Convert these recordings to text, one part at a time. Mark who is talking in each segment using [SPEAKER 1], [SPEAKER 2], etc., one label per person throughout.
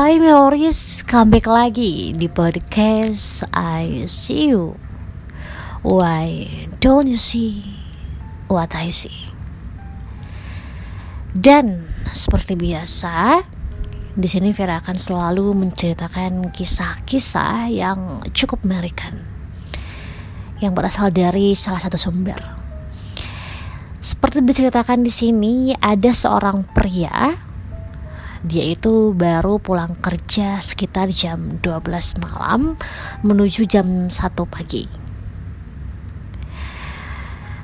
[SPEAKER 1] Hai Memories, comeback lagi di podcast I See You. Why don't you see what I see? Dan seperti biasa, di sini Vera akan selalu menceritakan kisah-kisah yang cukup mengerikan yang berasal dari salah satu sumber. Seperti diceritakan di sini, ada seorang pria dia itu baru pulang kerja sekitar jam 12 malam menuju jam 1 pagi.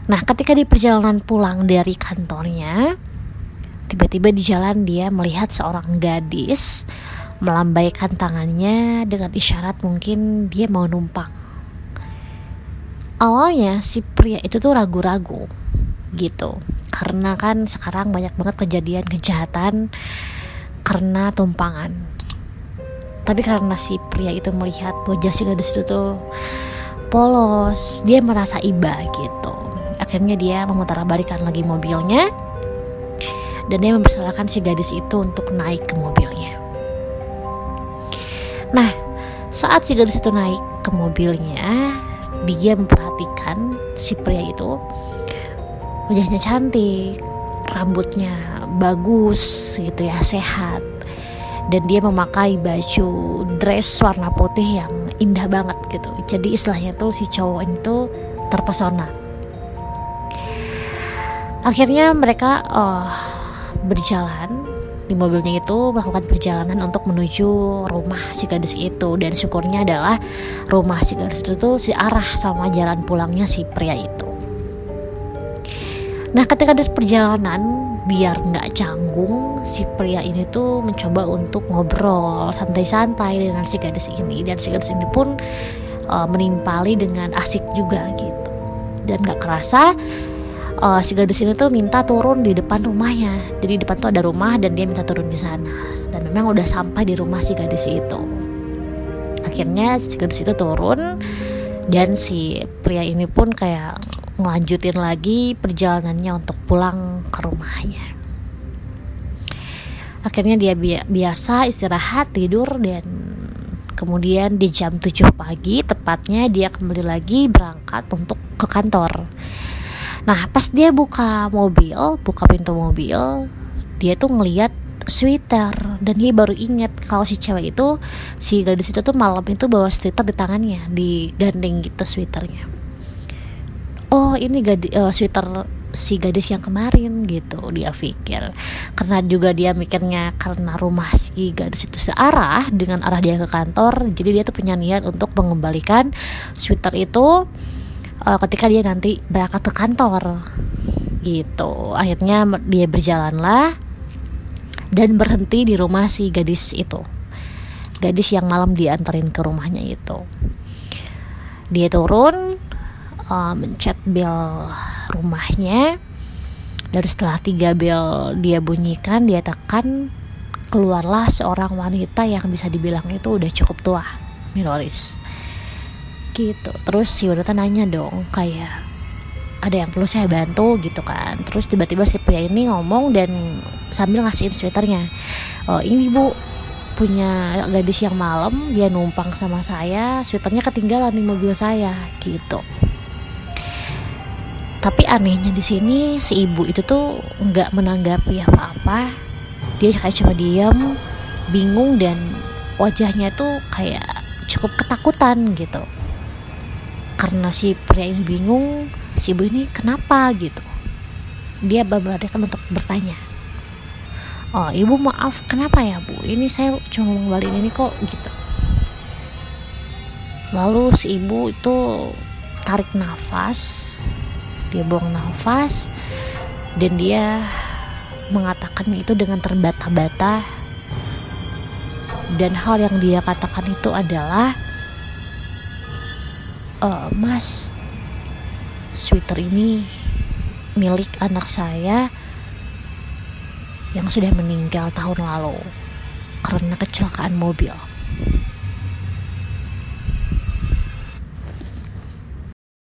[SPEAKER 1] Nah, ketika di perjalanan pulang dari kantornya, tiba-tiba di jalan dia melihat seorang gadis melambaikan tangannya dengan isyarat mungkin dia mau numpang. Awalnya si pria itu tuh ragu-ragu gitu. Karena kan sekarang banyak banget kejadian kejahatan karena tumpangan. Tapi karena si pria itu melihat wajah si gadis itu tuh polos. Dia merasa iba gitu. Akhirnya dia balikan lagi mobilnya. Dan dia mempersilahkan si gadis itu untuk naik ke mobilnya. Nah saat si gadis itu naik ke mobilnya dia memperhatikan si pria itu. Wajahnya cantik rambutnya bagus gitu ya sehat. Dan dia memakai baju dress warna putih yang indah banget gitu. Jadi istilahnya tuh si cowok itu terpesona. Akhirnya mereka uh, berjalan di mobilnya itu melakukan perjalanan untuk menuju rumah si gadis itu. Dan syukurnya adalah rumah si gadis itu tuh si arah sama jalan pulangnya si pria itu Nah ketika di perjalanan biar nggak canggung si pria ini tuh mencoba untuk ngobrol santai-santai dengan si gadis ini. Dan si gadis ini pun uh, menimpali dengan asik juga gitu. Dan nggak kerasa uh, si gadis ini tuh minta turun di depan rumahnya. Jadi di depan tuh ada rumah dan dia minta turun di sana. Dan memang udah sampai di rumah si gadis itu. Akhirnya si gadis itu turun dan si pria ini pun kayak ngelanjutin lagi perjalanannya untuk pulang ke rumahnya. Akhirnya dia bi biasa istirahat tidur dan kemudian di jam 7 pagi tepatnya dia kembali lagi berangkat untuk ke kantor. Nah pas dia buka mobil, buka pintu mobil, dia tuh ngeliat sweater dan dia baru inget kalau si cewek itu si gadis itu tuh malam itu bawa sweater di tangannya di gandeng gitu sweaternya oh ini gadi, uh, sweater si gadis yang kemarin gitu dia pikir. Karena juga dia mikirnya karena rumah si gadis itu searah dengan arah dia ke kantor jadi dia tuh punya niat untuk mengembalikan sweater itu uh, ketika dia nanti berangkat ke kantor. Gitu. Akhirnya dia berjalanlah dan berhenti di rumah si gadis itu. Gadis yang malam diantarin ke rumahnya itu. Dia turun uh, mencet bel rumahnya. Dan setelah tiga bel dia bunyikan dia tekan keluarlah seorang wanita yang bisa dibilang itu udah cukup tua minoris gitu. Terus si wanita nanya dong kayak ada yang perlu saya bantu? Gitu kan. Terus tiba-tiba si pria ini ngomong dan sambil ngasihin sweaternya oh ini bu punya gadis yang malam dia numpang sama saya sweaternya ketinggalan di mobil saya. Gitu tapi anehnya di sini si ibu itu tuh nggak menanggapi apa-apa. Dia kayak cuma diam bingung dan wajahnya tuh kayak cukup ketakutan gitu. Karena si pria ini bingung si ibu ini kenapa gitu. Dia beradakan untuk bertanya. Oh ibu maaf kenapa ya bu? Ini saya cuma mau ngembaliin ini kok gitu. Lalu si ibu itu tarik nafas dia buang nafas dan dia mengatakan itu dengan terbata-bata. Dan hal yang dia katakan itu adalah e, mas sweater ini milik anak saya yang sudah meninggal tahun lalu karena kecelakaan mobil